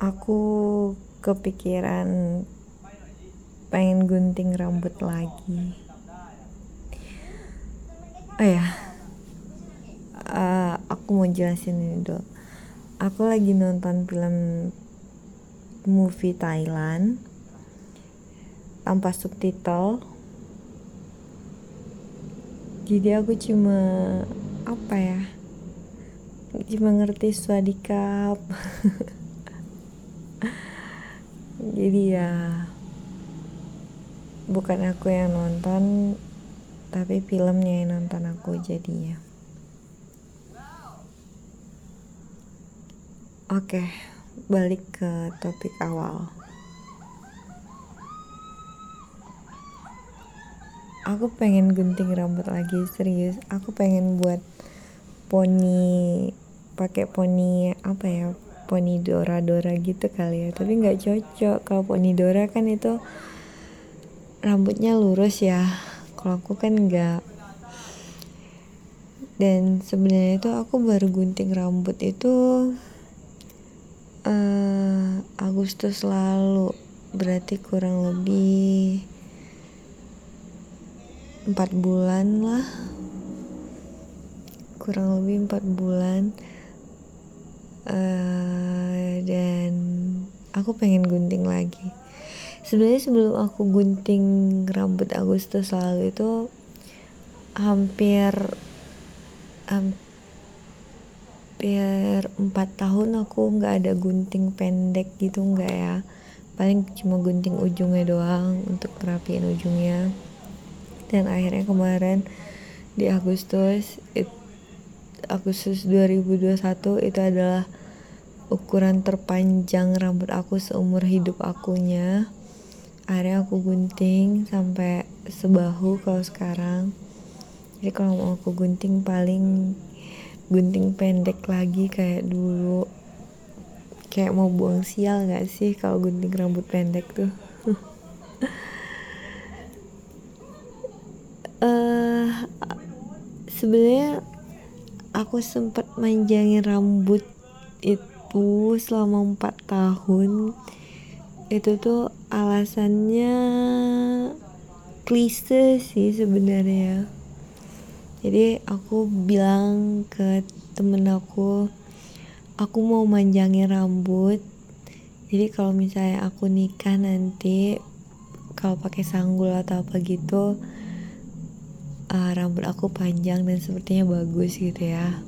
aku kepikiran pengen gunting rambut lagi. Oh ya uh, aku mau jelasin ini dulu. Aku lagi nonton film movie Thailand tanpa subtitle. Jadi aku cuma apa ya cuma ngerti swadikap jadi ya bukan aku yang nonton tapi filmnya yang nonton aku jadinya. Oke balik ke topik awal. Aku pengen gunting rambut lagi serius. Aku pengen buat poni pakai poni apa ya poni dora-dora gitu kali ya. Tapi nggak cocok. Kalau poni dora kan itu rambutnya lurus ya. Kalau aku kan nggak. Dan sebenarnya itu aku baru gunting rambut itu uh, Agustus lalu. Berarti kurang lebih empat bulan lah. Kurang lebih empat bulan uh, dan aku pengen gunting lagi. Sebenarnya sebelum aku gunting rambut Agustus lalu itu hampir hampir empat tahun aku nggak ada gunting pendek gitu nggak ya. Paling cuma gunting ujungnya doang untuk terapiin ujungnya. Dan akhirnya kemarin di Agustus it, Agustus 2021 itu adalah ukuran terpanjang rambut aku seumur hidup akunya. Akhirnya aku gunting sampai sebahu kalau sekarang. Jadi kalau mau aku gunting paling gunting pendek lagi kayak dulu. Kayak mau buang sial gak sih kalau gunting rambut pendek tuh? Uh, sebenarnya aku sempat manjangin rambut itu selama empat tahun. Itu tuh alasannya klise sih sebenarnya. Jadi aku bilang ke temen aku aku mau manjangin rambut. Jadi kalau misalnya aku nikah nanti kalau pakai sanggul atau apa gitu uh, rambut aku panjang dan sepertinya bagus gitu ya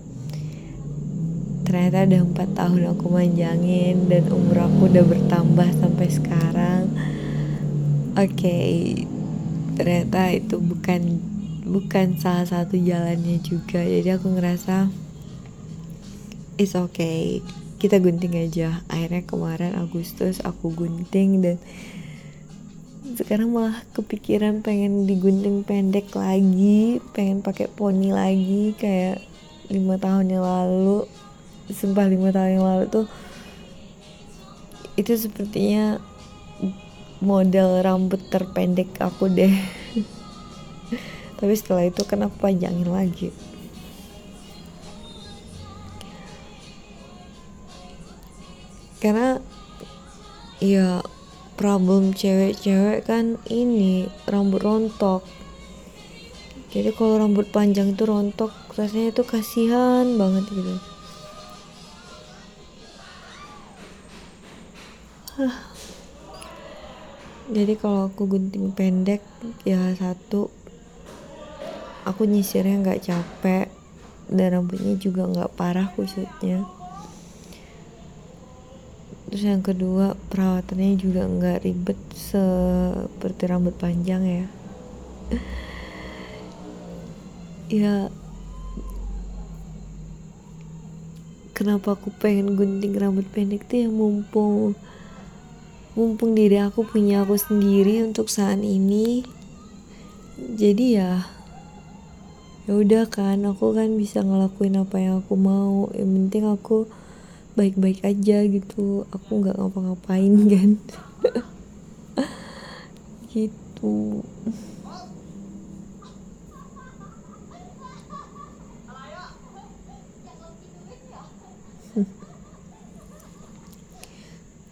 ternyata udah empat tahun aku manjangin dan umur aku udah bertambah sampai sekarang. Oke okay, ternyata itu bukan bukan salah satu jalannya juga. Jadi aku ngerasa it's okay. Kita gunting aja. Akhirnya kemarin Agustus aku gunting dan sekarang malah kepikiran pengen digunting pendek lagi pengen pakai poni lagi kayak lima tahun yang lalu sumpah lima tahun yang lalu tuh itu sepertinya model rambut terpendek aku deh. Tapi setelah itu aku panjangin lagi. Karena ya problem cewek-cewek kan ini rambut rontok. Jadi kalau rambut panjang itu rontok rasanya itu kasihan banget gitu jadi kalau aku gunting pendek ya satu aku nyisirnya nggak capek dan rambutnya juga nggak parah kusutnya terus yang kedua perawatannya juga nggak ribet seperti rambut panjang ya. Ya kenapa aku pengen gunting rambut pendek tuh yang mumpung mumpung diri aku punya aku sendiri untuk saat ini. Jadi ya ya udah kan aku kan bisa ngelakuin apa yang aku mau. Yang penting aku baik-baik aja gitu. Aku nggak ngapa-ngapain kan? Gitu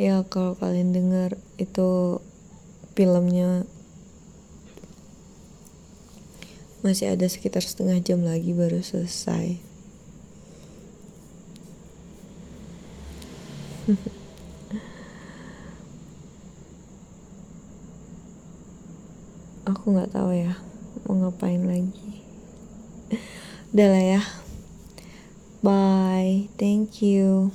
ya kalau kalian dengar itu filmnya masih ada sekitar setengah jam lagi baru selesai. Aku nggak tahu ya mau ngapain lagi. Udah lah ya. Bye thank you